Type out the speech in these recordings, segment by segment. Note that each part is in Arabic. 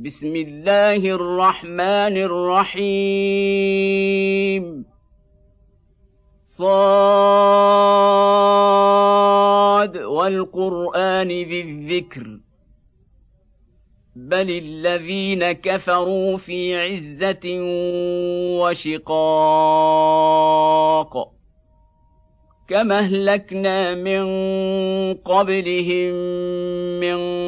بسم الله الرحمن الرحيم. صاد والقرآن ذي الذكر. بل الذين كفروا في عزة وشقاق. كما أهلكنا من قبلهم من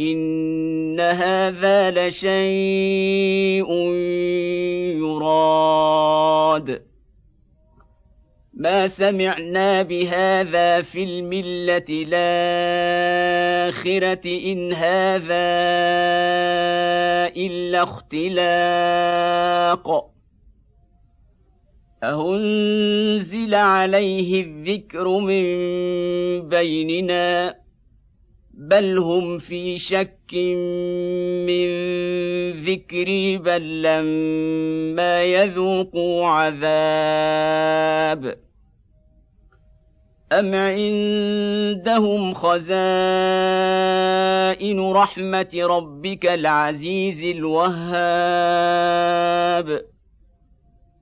ان هذا لشيء يراد. ما سمعنا بهذا في المله الاخره ان هذا الا اختلاق. اهنزل عليه الذكر من بيننا. بل هم في شك من ذكري بل لما يذوقوا عذاب أم عندهم خزائن رحمة ربك العزيز الوهاب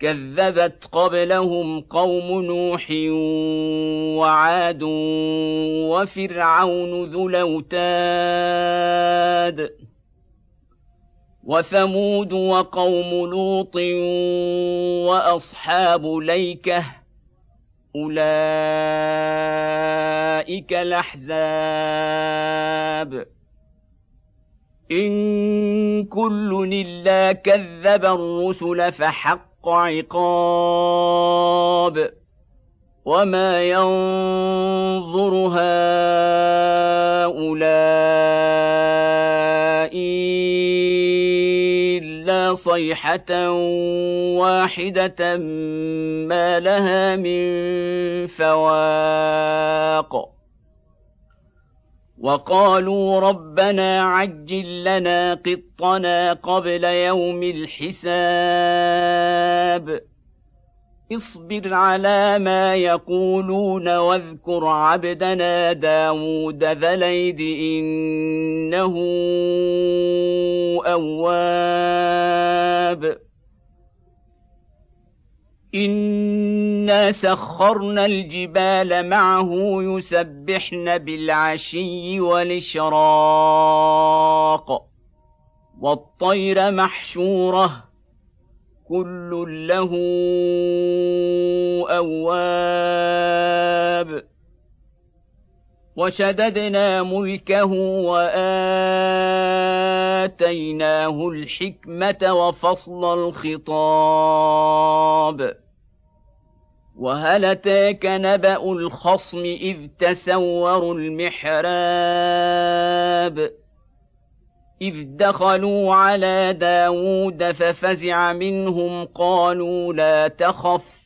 كذبت قبلهم قوم نوح وعاد وفرعون ذو الأوتاد وثمود وقوم لوط وأصحاب ليكة أولئك الأحزاب. إن كل إلا كذب الرسل فحق عقاب وما ينظر هؤلاء صيحة واحدة ما لها من فواق. وقالوا ربنا عجل لنا قطنا قبل يوم الحساب. اصبر على ما يقولون واذكر عبدنا داود ذا الأيد إنه أواب. إنا سخرنا الجبال معه يسبحن بالعشي والإشراق والطير محشوره كل له اواب وشددنا ملكه وآتيناه الحكمة وفصل الخطاب. وهل أتاك نبأ الخصم إذ تسوروا المحراب؟ إذ دخلوا على داود ففزع منهم قالوا لا تخف.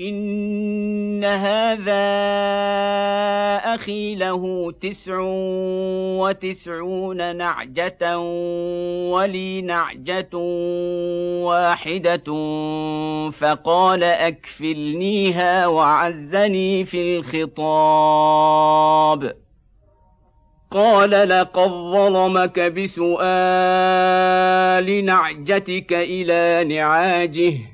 إن هذا أخي له تسع وتسعون نعجة ولي نعجة واحدة فقال أكفلنيها وعزني في الخطاب. قال لقد ظلمك بسؤال نعجتك إلى نعاجه.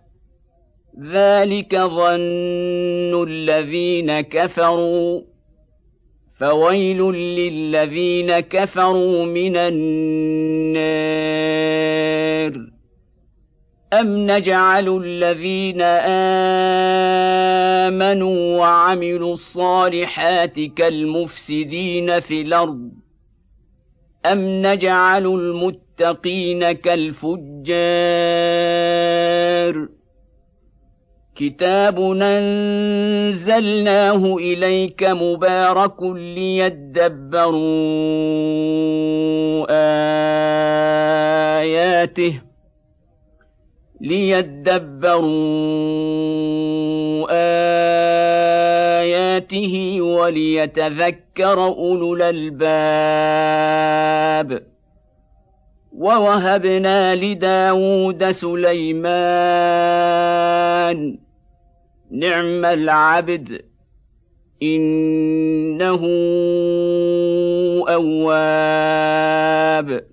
ذلك ظن الذين كفروا. فويل للذين كفروا من النار. ام نجعل الذين امنوا وعملوا الصالحات كالمفسدين في الأرض. ام نجعل المتقين كالفجار. كتاب انزلناه اليك مبارك ليدبروا اياته ليدبروا اياته وليتذكر اولو الالباب. ووهبنا لداود سليمان. نعم العبد. إنه أواب.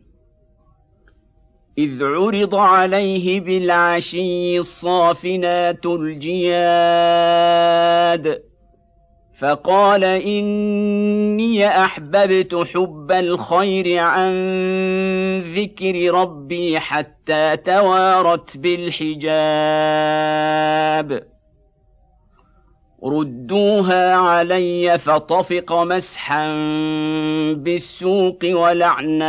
إذ عرض عليه بالعشي الصافنات الجياد. فقال إني أحببت حب الخير عن ذكر ربي حتى توارت بالحجاب. ردوها علي فطفق مسحا بالسوق والأعناق.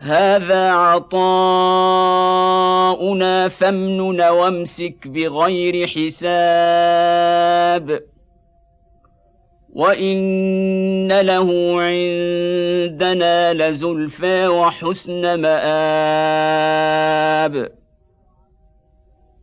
هذا عطاؤنا فامنن وامسك بغير حساب. وإن له عندنا لزلفى وحسن مآب.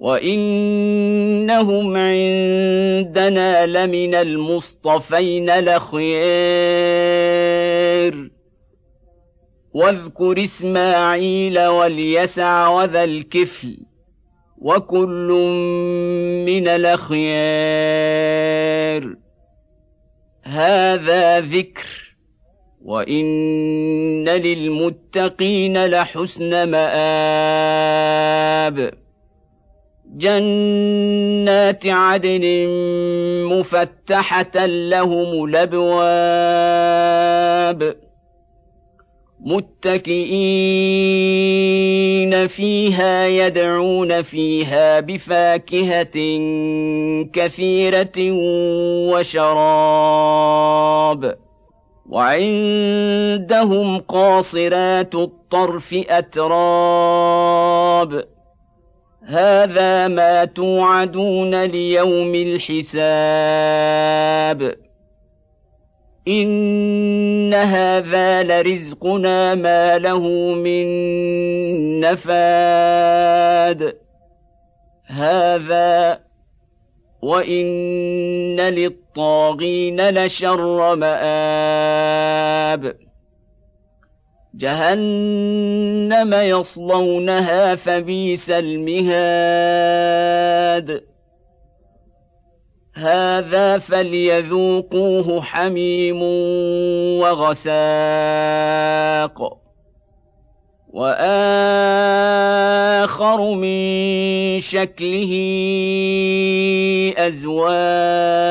وانهم عندنا لمن المصطفين لخيار واذكر اسماعيل واليسع وذا الكفل وكل من الاخيار. هذا ذكر وان للمتقين لحسن مآب. جنات عدن مفتحة لهم الأبواب متكئين فيها يدعون فيها بفاكهة كثيرة وشراب وعندهم قاصرات الطرف أتراب هذا ما توعدون ليوم الحساب. إن هذا لرزقنا ما له من نفاد. هذا وإن للطاغين لشر مآب. جهنم يصلونها فبئس المهاد. هذا فليذوقوه حميم وغساق. وآخر من شكله أزواج.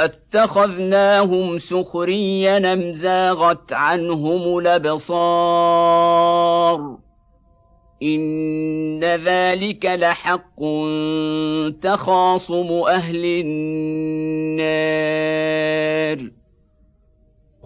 أتخذناهم سخريا أم زاغت عنهم الأبصار؟ إن ذلك لحق تخاصم أهل النار.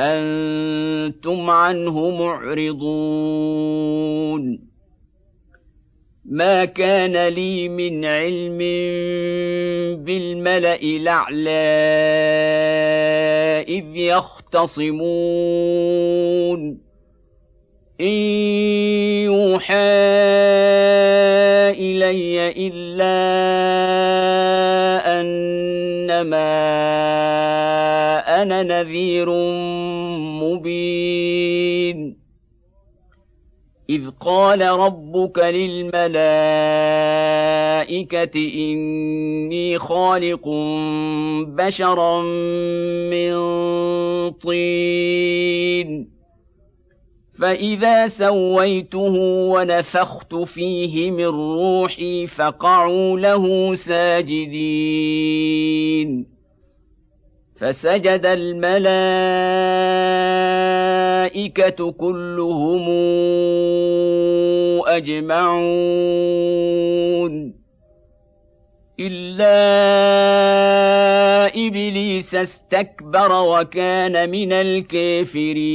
أنتم عنه معرضون. ما كان لي من علم بالملأ الأعلى إذ يختصمون. إن يوحى إلي إلا أنما أنا نذير مبين. إذ قال ربك للملائكة إني خالق بشرا من طين. فإذا سويته ونفخت فيه من روحي فقعوا له ساجدين. فسجد الملائكة كلهم أجمعون. إلا إبليس استكبر وكان من الكافرين.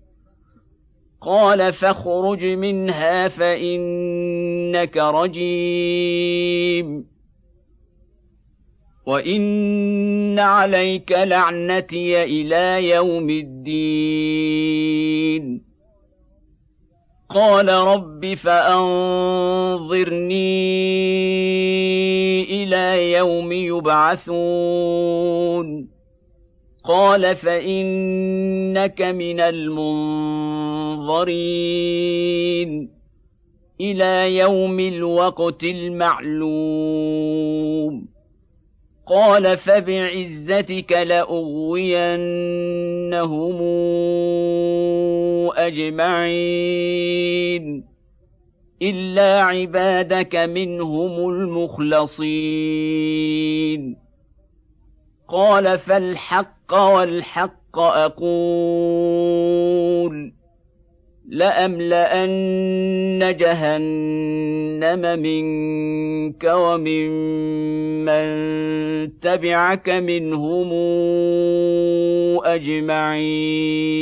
قال فاخرج منها فإنك رجيم. وإن عليك لعنتي إلى يوم الدين. قال رب فأنظرني إلى يوم يبعثون. قال فانك من المنظرين إلى يوم الوقت المعلوم قال فبعزتك لاغوينهم اجمعين الا عبادك منهم المخلصين قال فالحق والحق أقول لأملأن جهنم منك ومن من تبعك منهم أجمعين